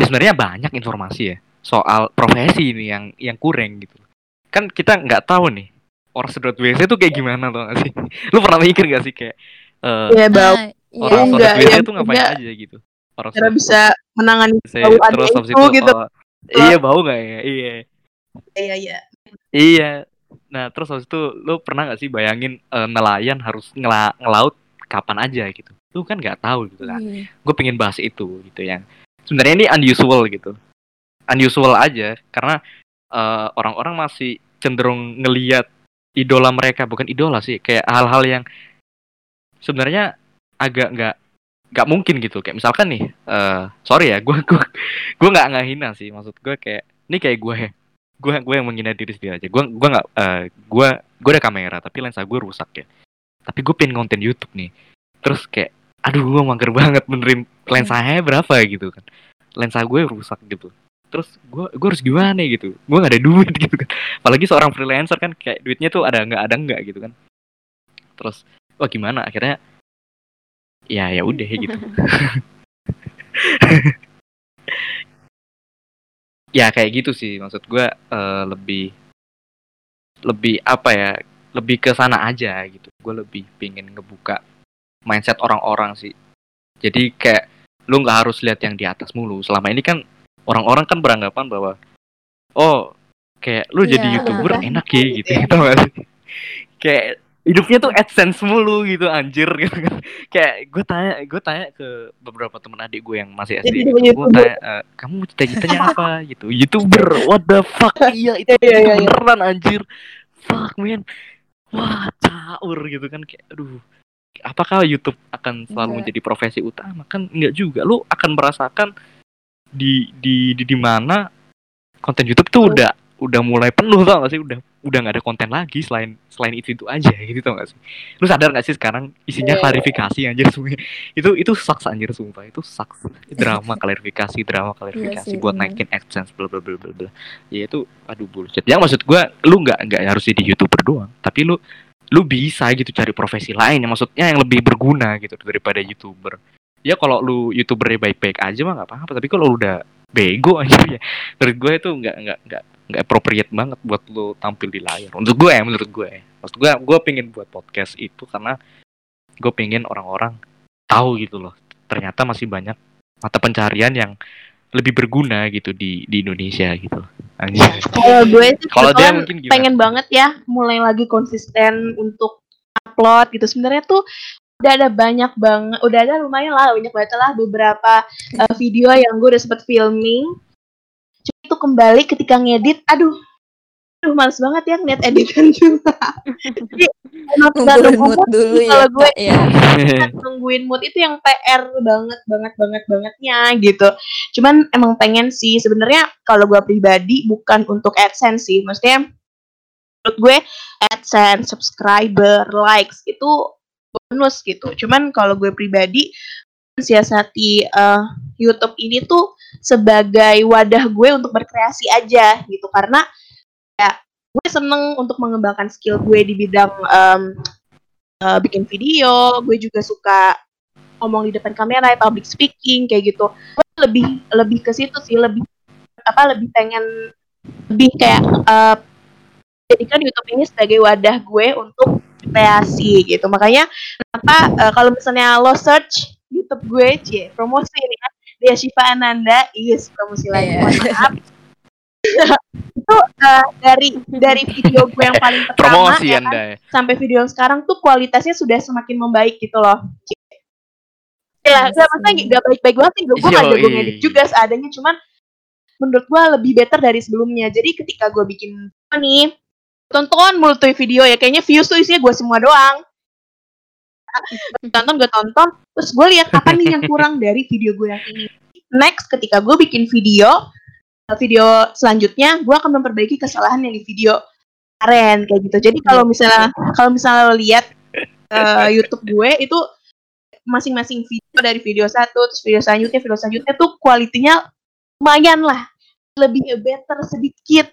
Speaker 3: Ya sebenarnya banyak informasi ya soal profesi ini yang yang kurang gitu. Kan kita nggak tahu nih orang sedot WC itu kayak gimana tuh gak sih? Lu pernah mikir gak sih kayak eh,
Speaker 4: Iya, bau.
Speaker 3: Orang
Speaker 4: enggak,
Speaker 3: sedot WC
Speaker 4: ya,
Speaker 3: itu ngapain
Speaker 4: enggak.
Speaker 3: aja gitu? Orang
Speaker 4: Cara bisa menangani bauannya
Speaker 3: terus
Speaker 4: itu
Speaker 3: itu
Speaker 4: gitu.
Speaker 3: eh, iya bau nggak ya? Iya.
Speaker 4: Iya, iya.
Speaker 3: Iya. Nah, terus habis itu lu pernah nggak sih bayangin eh, nelayan harus ngela ngelaut kapan aja gitu? Lu kan nggak tahu gitu kan.
Speaker 2: Iya.
Speaker 3: Gue pengen bahas itu gitu yang sebenarnya ini unusual gitu. Unusual aja karena eh, orang-orang masih cenderung ngeliat idola mereka bukan idola sih kayak hal-hal yang sebenarnya agak nggak nggak mungkin gitu kayak misalkan nih eh sorry ya gue gue gue nggak nggak hina sih maksud gue kayak ini kayak gue gue gue yang menghina diri sendiri aja. Gue gue nggak eh, gue gue ada kamera tapi lensa gue rusak ya. Tapi gue pengen konten YouTube nih. Terus kayak aduh gue mager banget benerin lensanya berapa gitu kan. Lensa gue rusak gitu. Terus gue gue harus gimana gitu? Gue nggak ada duit gitu kan. Apalagi seorang freelancer kan kayak duitnya tuh ada nggak ada nggak gitu kan. Terus wah gimana? Akhirnya ya ya udah gitu ya kayak gitu sih. Maksud gue eh, lebih lebih apa ya lebih ke sana aja gitu. Gue lebih pingin ngebuka mindset orang-orang sih. Jadi kayak lu nggak harus lihat yang di atas mulu. Selama ini kan orang-orang kan beranggapan bahwa oh kayak lu jadi
Speaker 2: Iya.
Speaker 3: youtuber enak ya gitu. Gak sih? Kayak hidupnya tuh adsense mulu gitu anjir gitu kan. Kayak gue tanya gue tanya ke beberapa temen adik gue yang masih SD gue tanya "Eh, kamu cita-citanya apa? Gitu. Youtuber what the fuck? Iya itu,
Speaker 4: Iya, iya,
Speaker 3: itu
Speaker 4: iya, iya.
Speaker 3: beneran anjir. Fuck man. Wah caur gitu kan. Kayak aduh apakah YouTube akan selalu
Speaker 2: Enggak.
Speaker 3: menjadi profesi utama? Kan enggak juga. Lu akan merasakan di di di, di mana konten YouTube tuh udah udah mulai penuh tau gak sih? Udah udah nggak ada konten lagi selain selain itu itu aja gitu tau gak sih? Lu sadar gak sih sekarang isinya
Speaker 4: Iya.
Speaker 3: klarifikasi anjir semua itu itu sucks anjir sumpah. Itu sucks. Drama klarifikasi drama klarifikasi
Speaker 2: sih,
Speaker 3: buat
Speaker 2: bener.
Speaker 3: naikin AdSense bla bla bla bla bla. Ya itu aduh bullshit. Yang maksud gua lu nggak nggak harus jadi youtuber doang. Tapi lu lu bisa gitu cari profesi lain yang maksudnya yang lebih berguna gitu daripada youtuber. Ya kalau lu youtubernya baik-baik aja mah nggak apa-apa. Tapi kalau lu udah bego aja ya menurut gue itu nggak nggak nggak nggak appropriate banget buat lu tampil di layar untuk gue ya menurut gue ya. maksud gue gue pengen buat podcast itu karena gue pengen orang-orang tahu gitu loh ternyata masih banyak mata pencarian yang lebih berguna gitu di di Indonesia gitu anjir
Speaker 4: Kalau gue sih
Speaker 3: Kalau dia
Speaker 4: kebetulan
Speaker 3: mungkin gimana?
Speaker 4: pengen banget ya mulai lagi konsisten untuk upload gitu. Sebenarnya tuh udah ada banyak banget, udah ada lumayan lah banyak banget lah beberapa uh, video yang gue udah sempet filming. Itu kembali ketika ngedit, aduh, aduh males banget ya ngeliat editan juga. Jadi
Speaker 2: Ngumpulin mood dulu ya,
Speaker 4: kalau gue
Speaker 2: ya.
Speaker 4: nungguin mood itu yang PR banget banget banget bangetnya gitu. Cuman emang pengen sih sebenarnya kalau gue pribadi bukan untuk AdSense sih, maksudnya menurut gue AdSense, subscriber, likes itu bonus gitu. Cuman kalau gue pribadi siasati eh, YouTube ini tuh sebagai wadah gue untuk berkreasi aja gitu karena ya gue seneng untuk mengembangkan skill gue di bidang em, eh, bikin video, gue juga suka ngomong di depan kamera, public speaking kayak gitu. Gue lebih lebih ke situ sih, lebih apa lebih pengen lebih kayak eh, jadikan YouTube ini sebagai wadah gue untuk kreasi gitu makanya kenapa eh, kalau misalnya lo search YouTube gue cie promosi ini ya dia Shiva Ananda yes promosi lagi
Speaker 2: Iya.
Speaker 4: mohon maaf itu eh, dari dari video gue yang paling pertama
Speaker 3: Promosi
Speaker 4: ya kan,
Speaker 3: Anda ya.
Speaker 4: sampai video yang sekarang tuh kualitasnya sudah semakin membaik gitu loh. Ya,
Speaker 2: Iya
Speaker 4: gak maksudnya
Speaker 2: sih.
Speaker 4: gak baik-baik banget sih, gue gak jago ngedit juga seadanya, cuman menurut gue lebih better dari sebelumnya. Jadi ketika gue bikin nih, tonton mulu tuh video ya, kayaknya views tuh isinya gue semua doang. Tonton, gue tonton, terus gue lihat apa nih yang kurang dari video gue yang ini. Next, ketika gue bikin video, video selanjutnya, gue akan memperbaiki kesalahan yang di video kemarin kayak gitu. Jadi kalau misalnya kalau misalnya lo lihat eh, YouTube gue itu masing-masing video dari video satu terus video selanjutnya video selanjutnya tuh kualitinya lumayan lah lebih better sedikit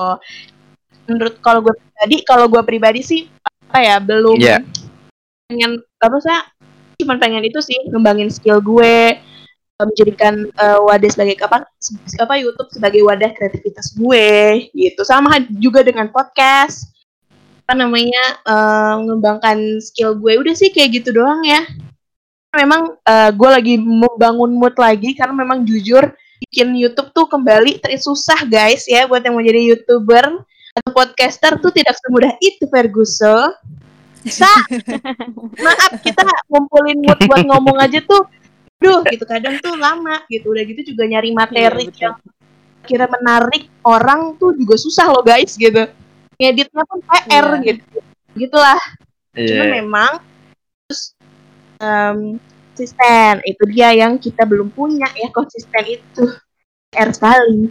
Speaker 4: oh, menurut kalau gue pribadi kalau gue pribadi sih apa ya belum
Speaker 3: Iya.
Speaker 4: Pengen apa saya cuma pengen itu sih ngembangin skill gue eh, menjadikan eh, wadah sebagai apa apa YouTube sebagai wadah kreativitas gue gitu. Sama juga dengan podcast. Apa namanya eh, mengembangkan skill gue. Udah sih kayak gitu doang ya. Memang eh, gue lagi membangun mood lagi karena memang jujur bikin YouTube tuh kembali ter- susah guys ya buat yang mau jadi youtuber atau podcaster tuh tidak semudah itu Ferguson bisa maaf kita ngumpulin mood buat ngomong aja tuh duh gitu. Kadang tuh lama gitu. Udah gitu juga nyari materi
Speaker 1: Iya, betul.
Speaker 4: yang kira menarik orang tuh juga susah loh guys gitu. Ngeditnya pun PR
Speaker 2: Iya.
Speaker 4: gitu. Gitulah. Cuma
Speaker 3: Iya.
Speaker 4: memang terus em, konsisten. Itu dia yang kita belum punya ya konsisten itu. R sekali.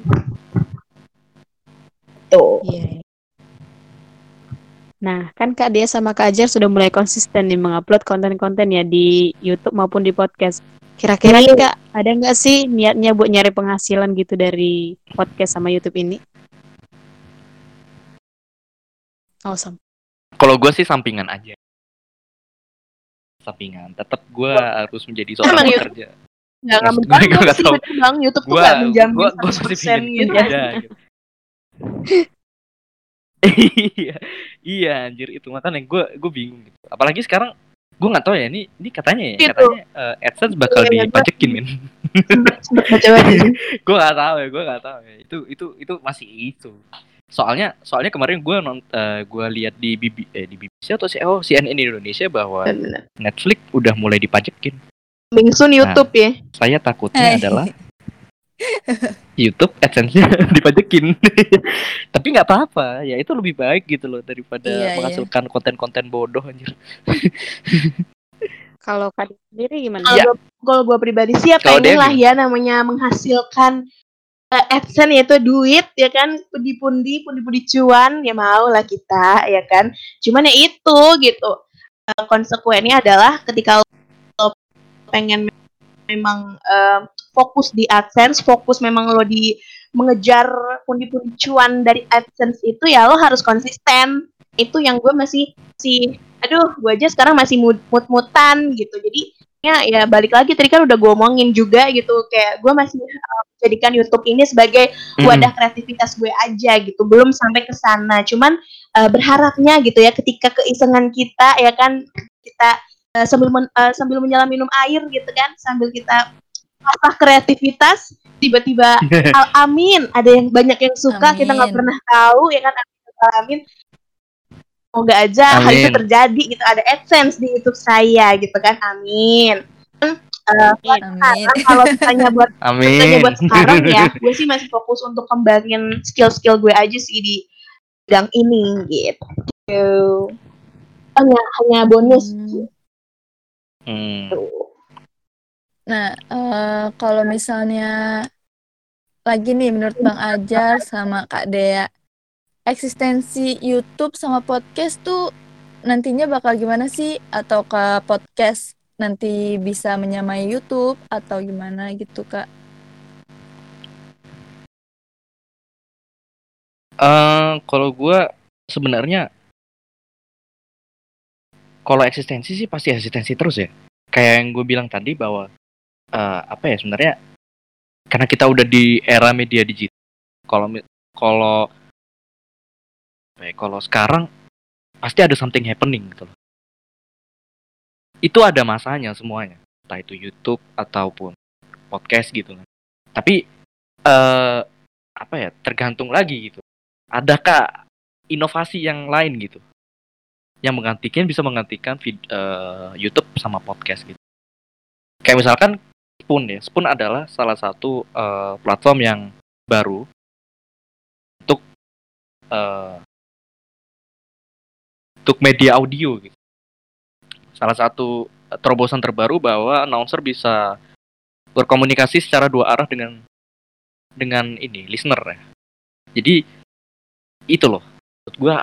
Speaker 4: Tuh.
Speaker 1: Iya. Nah, kan Kak Dia sama Kak Ajar sudah mulai konsisten nih mengupload konten-konten ya di YouTube maupun di podcast. Kira-kira nih Kak, ada nggak sih niatnya buat nyari penghasilan gitu dari podcast sama YouTube ini? Awesome.
Speaker 3: Kalau gue sih sampingan aja. Sampingan. Tetap gue harus menjadi seorang
Speaker 4: Emang
Speaker 3: pekerja.
Speaker 4: nggak nggak
Speaker 3: gue, nggak
Speaker 4: sih
Speaker 3: tahu.
Speaker 4: bang YouTube tuh
Speaker 3: Gue
Speaker 4: nggak menjamin
Speaker 3: gue gue
Speaker 4: 100%
Speaker 3: masih pengen
Speaker 4: gitu
Speaker 3: gitu. iya, iya anjir itu makanya gue gue bingung gitu. Apalagi sekarang gue nggak tahu ya ini ini katanya ya
Speaker 4: Gitu.
Speaker 3: katanya eh, AdSense bakal
Speaker 4: gua-
Speaker 3: dipajekin men. gue nggak tahu ya gue nggak tahu ya itu itu itu masih itu. Soalnya soalnya kemarin gue non gue lihat di BB, eh, di BBC atau si oh CNN Indonesia bahwa
Speaker 4: Bener.
Speaker 3: Netflix udah mulai dipajekin.
Speaker 4: Coming soon YouTube ya
Speaker 3: Saya takutnya
Speaker 2: Eh.
Speaker 3: adalah YouTube AdSense-nya dipajekin. Tapi nggak apa-apa, ya itu lebih baik gitu loh daripada
Speaker 2: Iya, iya.
Speaker 3: menghasilkan konten-konten bodoh anjir.
Speaker 1: Kalau Dia sendiri gimana?
Speaker 4: kalau
Speaker 3: Iya.
Speaker 4: gua- gue pribadi sih ya pengen
Speaker 3: dia
Speaker 4: lah ya namanya menghasilkan eh, AdSense yaitu duit ya kan pundi-pundi pundi-pundi cuan ya mau lah kita ya kan cuman ya itu gitu Eh, konsekuensinya adalah ketika lo pengen memang eh, fokus di AdSense fokus memang lo di mengejar pundi-pundi cuan dari AdSense itu ya lo harus konsisten. Itu yang gue masih si aduh gue aja sekarang masih mut mut-mutan gitu. Jadi ya ya balik lagi tadi kan udah gue omongin juga gitu kayak gue masih uh, menjadikan YouTube ini sebagai wadah kreativitas gue aja gitu belum sampai ke sana. Cuman uh, berharapnya gitu ya ketika keisengan kita ya kan kita uh, sambil men- uh, sambil menyelam minum air gitu kan sambil kita asah kreativitas tiba-tiba al amin ada yang banyak yang suka kita nggak
Speaker 2: Amin.
Speaker 4: pernah tahu ya kan amin amin semoga aja hal itu
Speaker 3: Amin.
Speaker 4: terjadi gitu ada adsense di YouTube saya gitu kan amin uh, buat
Speaker 2: Amin.
Speaker 4: sekarang, kalau tanya buat tanya
Speaker 3: Amin.
Speaker 4: buat sekarang ya gue sih masih fokus untuk kembangin skill-skill gue aja sih di bidang ini gitu hanya hanya bonus
Speaker 2: Hmm.
Speaker 3: Hmm.
Speaker 2: Nah, eh, kalau misalnya lagi nih menurut Bang Ajar sama Kak Dea, eksistensi YouTube sama podcast tuh nantinya bakal gimana sih? Atau ke podcast nanti bisa menyamai YouTube atau gimana gitu, Kak?
Speaker 3: Eh, kalau gua sebenarnya kalau eksistensi sih pasti eksistensi terus ya. Kayak yang gue bilang tadi bahwa eh, apa ya sebenarnya karena kita udah di era media digital. Kalau kalau ya, kalau sekarang pasti ada something happening gitu loh. Itu ada masanya semuanya, entah itu YouTube ataupun podcast gitu kan. Tapi eh apa ya, tergantung lagi gitu. Adakah inovasi yang lain gitu yang menggantikan bisa menggantikan vid, eh, YouTube sama podcast gitu. Kayak misalkan Spoon ya, Spoon adalah salah satu eh, platform yang baru untuk eh, untuk media audio gitu. Salah satu terobosan terbaru bahwa announcer bisa berkomunikasi secara dua arah dengan dengan ini listener ya. Jadi itu loh. Menurut gua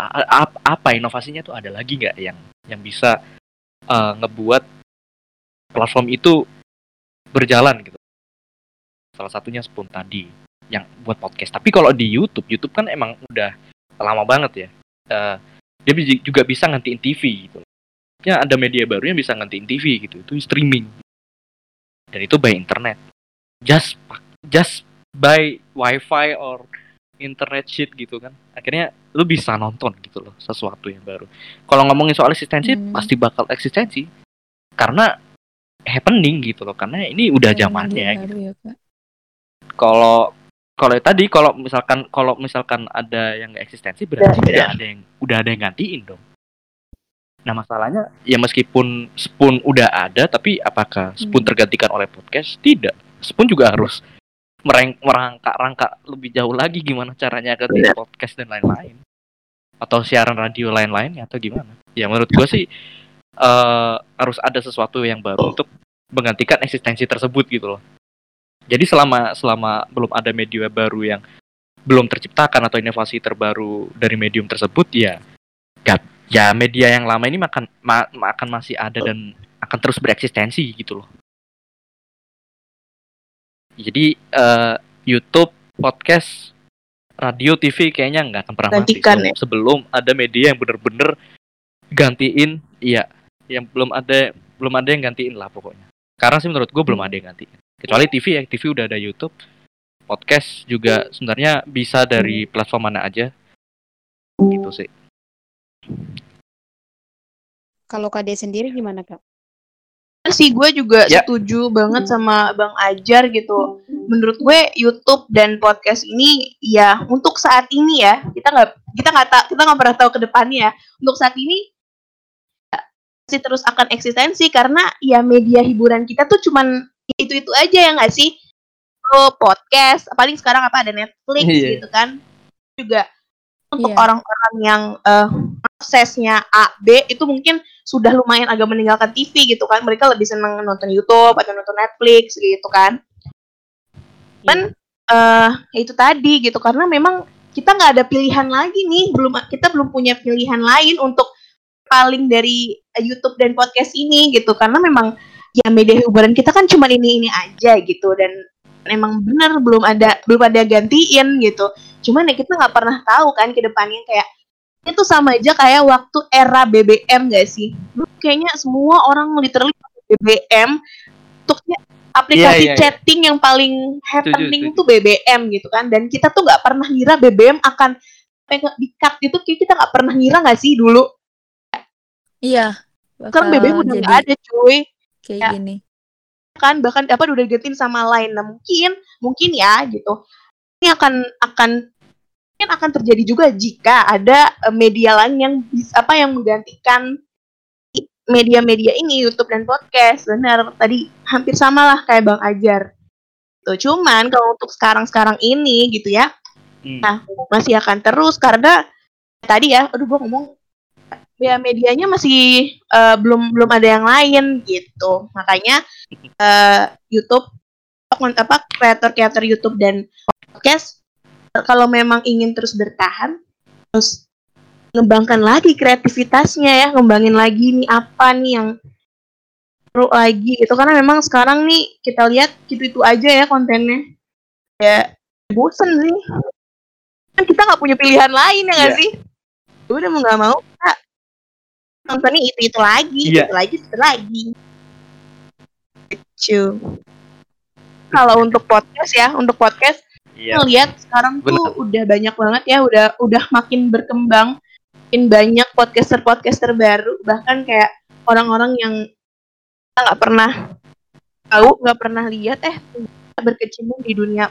Speaker 3: apa inovasinya tuh ada lagi nggak yang yang bisa eh, ngebuat platform itu berjalan gitu. Salah satunya Spoon tadi yang buat podcast. Tapi kalau di YouTube, YouTube kan emang udah lama banget ya. Eh, dia juga bisa ngantiin TV gitu. Ya ada media baru yang bisa ngantiin TV gitu. Itu streaming. Dan itu by internet. Just just by wifi or internet shit gitu kan. Akhirnya lu bisa nonton gitu loh sesuatu yang baru. Kalau ngomongin soal eksistensi
Speaker 2: Hmm.
Speaker 3: pasti bakal eksistensi. Karena happening gitu loh. Karena ini udah
Speaker 2: Kayak
Speaker 3: zamannya gitu
Speaker 2: baru ya, Kak.
Speaker 3: kalau kalau tadi kalau misalkan kalau misalkan ada yang nggak eksistensi berarti
Speaker 4: Benar,
Speaker 3: udah ada yang udah ada yang gantiin dong. Nah masalahnya ya meskipun Spoon udah ada tapi apakah Spoon
Speaker 2: Hmm.
Speaker 3: tergantikan oleh podcast? Tidak. Spoon juga harus mereng merangkak-rangkak lebih jauh lagi gimana caranya ganti podcast dan lain-lain. Atau siaran radio lain-lainnya atau gimana? Ya menurut gue sih eh harus ada sesuatu yang baru untuk menggantikan eksistensi tersebut gitu loh. Jadi selama selama belum ada media baru yang belum terciptakan atau inovasi terbaru dari medium tersebut ya gak, ya media yang lama ini makan ma- akan masih ada dan akan terus bereksistensi gitu loh. Jadi eh, YouTube, podcast, radio, TV kayaknya nggak akan pernah mati
Speaker 4: Gantikan
Speaker 3: sebelum,
Speaker 4: ya?
Speaker 3: sebelum ada media yang bener-bener gantiin, iya, yang belum ada belum ada yang gantiin lah pokoknya. Sekarang sih menurut gue belum ada yang gantiin. Kecuali TV ya, TV udah ada YouTube, podcast juga sebenarnya bisa dari platform mana aja, gitu sih.
Speaker 1: Kalau KD sendiri gimana, Kak?
Speaker 4: sih gue juga
Speaker 3: Ya.
Speaker 4: setuju banget sama Bang Ajar gitu. Menurut gue YouTube dan podcast ini ya untuk saat ini ya kita nggak kita nggak ta- kita nggak pernah tahu ke depannya ya. Untuk saat ini masih terus akan eksistensi karena ya media hiburan kita tuh cuman itu itu aja ya nggak sih? Oh, podcast, paling sekarang apa ada Netflix
Speaker 3: Iya.
Speaker 4: gitu kan? Juga untuk
Speaker 2: Iya.
Speaker 4: orang-orang yang eh, aksesnya A, B itu mungkin sudah lumayan agak meninggalkan TV gitu kan. Mereka lebih seneng nonton YouTube atau nonton Netflix gitu kan. Dan eh ya itu tadi gitu karena memang kita nggak ada pilihan lagi nih, belum kita belum punya pilihan lain untuk paling dari YouTube dan podcast ini gitu. Karena memang ya media hiburan kita kan cuma ini ini aja gitu. Dan emang bener belum ada belum ada gantiin gitu. Cuman ya kita nggak pernah tahu kan ke depannya kayak itu sama aja kayak waktu era BBM gak sih? Dulu kayaknya semua orang literally BBM untuk aplikasi
Speaker 3: Iya, iya, iya.
Speaker 4: chatting yang paling happening
Speaker 3: setuju.
Speaker 4: tuh BBM gitu kan. Dan kita tuh nggak pernah ngira BBM akan pegang di cut gitu. Kayak kita nggak pernah ngira nggak sih dulu
Speaker 2: Iya.
Speaker 4: sekarang
Speaker 2: bakal
Speaker 4: BBM udah
Speaker 2: jadi
Speaker 4: nggak ada cuy
Speaker 2: kayak
Speaker 4: ya.
Speaker 2: gini.
Speaker 4: kan bahkan apa udah digantiin sama lain nah mungkin mungkin ya gitu ini akan akan mungkin akan terjadi juga jika ada eh, media lain yang bisa apa yang menggantikan media-media ini YouTube dan podcast benar tadi hampir sama lah kayak Bang Ajar tuh cuman kalau untuk sekarang-sekarang ini gitu ya
Speaker 3: Hmm.
Speaker 4: Nah, masih akan terus karena tadi ya, aduh gua ngomong ya medianya masih eh, belum belum ada yang lain gitu. Makanya eh, YouTube apa kreator-kreator YouTube dan podcast kalau memang ingin terus bertahan terus ngembangkan lagi kreativitasnya ya, ngembangin lagi nih apa nih yang seru lagi gitu karena memang sekarang nih kita lihat gitu-itu aja ya kontennya. Ya bosen sih kan kita nggak punya pilihan lain ya nggak
Speaker 3: Iya.
Speaker 4: sih udah mau nggak mau kita nontonnya itu itu lagi
Speaker 3: Iya.
Speaker 4: itu lagi itu lagi lucu kalau untuk podcast ya untuk podcast
Speaker 3: Iya.
Speaker 4: ngelihat sekarang tuh
Speaker 3: Benar.
Speaker 4: udah banyak banget ya udah udah makin berkembang makin banyak podcaster-podcaster baru bahkan kayak orang-orang yang kita nggak pernah tahu nggak pernah lihat eh berkecimpung di dunia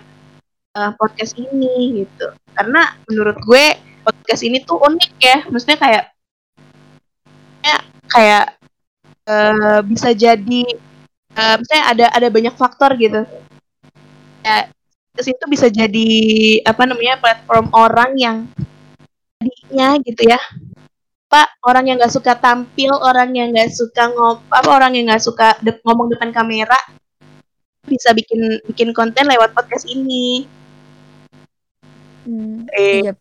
Speaker 4: uh, podcast ini gitu karena menurut gue podcast ini tuh unik ya maksudnya kayak ya, kayak uh, bisa jadi uh, misalnya ada ada banyak faktor gitu. Ya itu bisa jadi apa namanya platform orang yang tadinya gitu ya. Apa orang yang nggak suka tampil orang yang nggak suka ngop apa orang yang nggak suka de ngomong depan kamera bisa bikin bikin konten lewat podcast ini.
Speaker 2: Hmm,
Speaker 4: eh
Speaker 2: iya.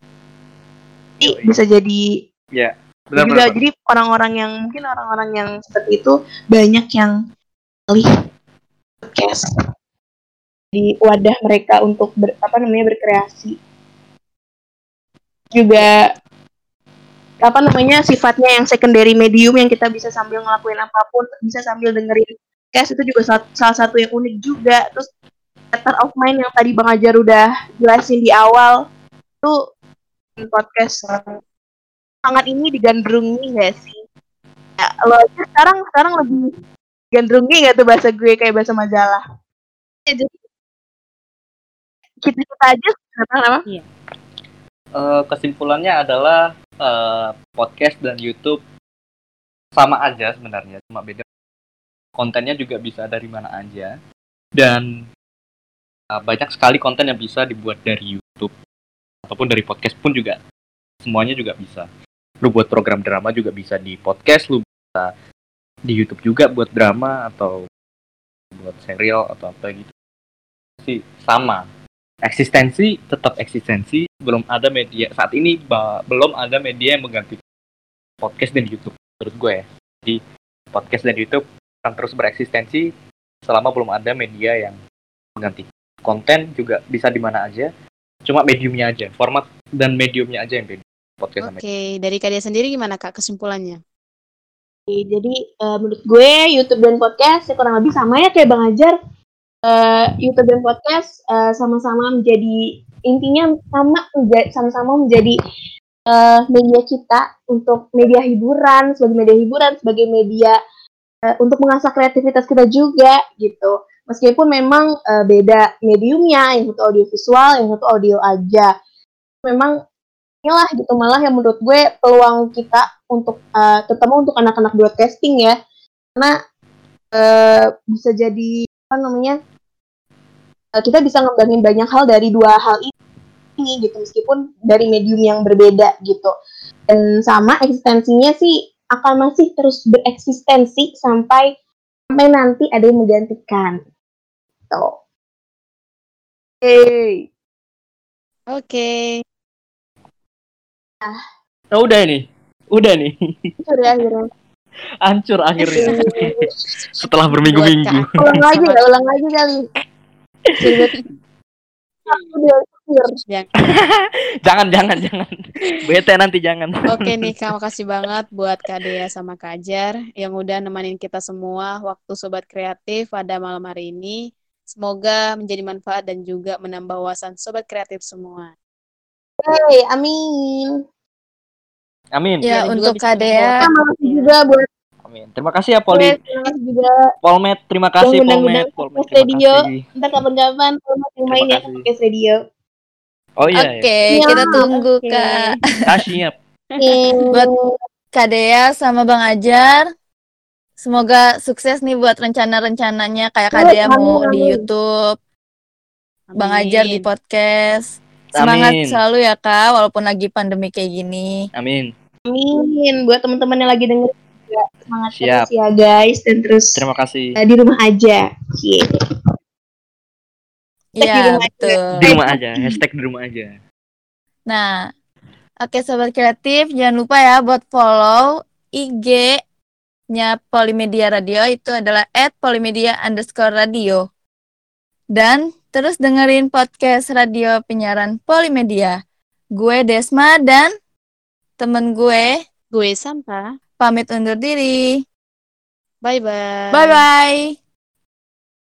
Speaker 4: jadi bisa jadi
Speaker 3: Ya,
Speaker 4: juga
Speaker 3: benar-benar.
Speaker 4: jadi orang-orang yang mungkin orang-orang yang seperti itu banyak yang pilih podcast di wadah mereka untuk ber, apa namanya berkreasi. Juga apa namanya sifatnya yang secondary medium yang kita bisa sambil ngelakuin apa pun bisa sambil dengerin podcast itu juga salah, salah satu yang unik juga. Terus theater of mind yang tadi bang Ajar udah jelasin di awal itu podcast sangat ini digandrungi gak sih? Ya, lo aja sekarang sekarang lebih gandrungi gak tuh bahasa gue kayak bahasa majalah? Ya, jadi kita kita aja kenapa kenapa?
Speaker 3: Eh, kesimpulannya adalah eh, podcast dan YouTube sama aja sebenarnya, cuma beda kontennya juga bisa dari mana aja dan eh, banyak sekali konten yang bisa dibuat dari YouTube ataupun dari podcast pun juga semuanya juga bisa. Lu buat program drama juga bisa di podcast, lu bisa di YouTube juga buat drama atau buat serial atau apa gitu. Sih sama. Eksistensi tetap eksistensi, belum ada media saat ini belum ada media yang mengganti podcast dan YouTube menurut gue ya. Jadi podcast dan YouTube akan terus bereksistensi selama belum ada media yang mengganti. Konten juga bisa di mana aja, cuma mediumnya aja, format dan mediumnya aja yang beda. Podcast
Speaker 1: Oke, dari Kadia sendiri gimana Kak kesimpulannya?
Speaker 4: Jadi eh, menurut gue YouTube dan podcast ya kurang lebih sama ya kayak Bang Ajar. Eh, YouTube dan podcast eh, sama-sama menjadi intinya sama sama-sama menjadi eh, media kita untuk media hiburan sebagai media hiburan sebagai media eh, untuk mengasah kreativitas kita juga gitu. Meskipun memang eh, beda mediumnya, yang satu audio visual, yang satu audio aja. Memang inilah gitu malah yang menurut gue peluang kita untuk eh, terutama untuk anak-anak broadcasting ya karena eh, bisa jadi apa namanya eh, kita bisa ngembangin banyak hal dari dua hal ini gitu meskipun dari medium yang berbeda gitu dan sama eksistensinya sih akan masih terus bereksistensi sampai sampai nanti ada yang menggantikan gitu. Hey.
Speaker 1: Oke.
Speaker 3: Oh, udah ini. Udah nih.
Speaker 4: Hancur ya akhirnya.
Speaker 3: Hancur akhirnya. Setelah berminggu-minggu.
Speaker 4: Ulang lagi ya, ulang lagi kali.
Speaker 3: Jangan, jangan, jangan. Bete nanti jangan.
Speaker 1: Oke nih Kak, makasih banget buat Kak Dea sama Kak Ajar yang udah nemenin kita semua waktu Sobat Kreatif pada malam hari ini. Semoga menjadi manfaat dan juga menambah wawasan Sobat Kreatif semua.
Speaker 4: Hey, amin.
Speaker 3: Amin.
Speaker 2: Ya,
Speaker 1: Dan juga
Speaker 2: untuk
Speaker 4: kasih juga buat
Speaker 3: Amin. Terima kasih ya Poli.
Speaker 4: terima kasih juga
Speaker 3: Polmed, terima kasih
Speaker 4: Yang.
Speaker 3: Polmed,
Speaker 4: podcast
Speaker 3: terima
Speaker 4: radio.
Speaker 3: kasih.
Speaker 4: ntar kapan-kapan kalau mau
Speaker 3: Terima
Speaker 4: main ya podcast radio.
Speaker 3: Oh iya.
Speaker 2: Oke,
Speaker 4: Iya,
Speaker 2: kita tunggu
Speaker 1: oke.
Speaker 2: Kak.
Speaker 3: Ya. Ah, siap.
Speaker 2: Buat Kak Dea sama Bang Ajar. Semoga sukses nih buat rencana-rencananya kayak Kak Dea mau
Speaker 4: Amin,
Speaker 2: di
Speaker 4: amin.
Speaker 2: YouTube, Bang Ajar di
Speaker 1: Amin.
Speaker 2: podcast. Semangat
Speaker 3: Amin.
Speaker 2: selalu ya Kak, walaupun lagi pandemi kayak gini.
Speaker 3: Amin.
Speaker 4: Amin buat teman-teman yang lagi denger juga semangat
Speaker 3: Siap.
Speaker 4: terus ya guys dan terus
Speaker 3: Terima kasih.
Speaker 4: eh, di rumah aja. Cie. Di
Speaker 2: Iya,
Speaker 4: rumah aja.
Speaker 3: Di rumah aja. Hashtag di rumah aja.
Speaker 2: Nah, oke Sobat Kreatif, jangan lupa ya buat follow IG-nya Polimedia Radio itu adalah at polimedia underscore radio. Dan terus dengerin podcast radio penyiaran Polimedia. Gue Desma dan temen gue
Speaker 1: Gue Santa.
Speaker 2: pamit undur diri.
Speaker 1: Bye-bye.
Speaker 2: Bye-bye.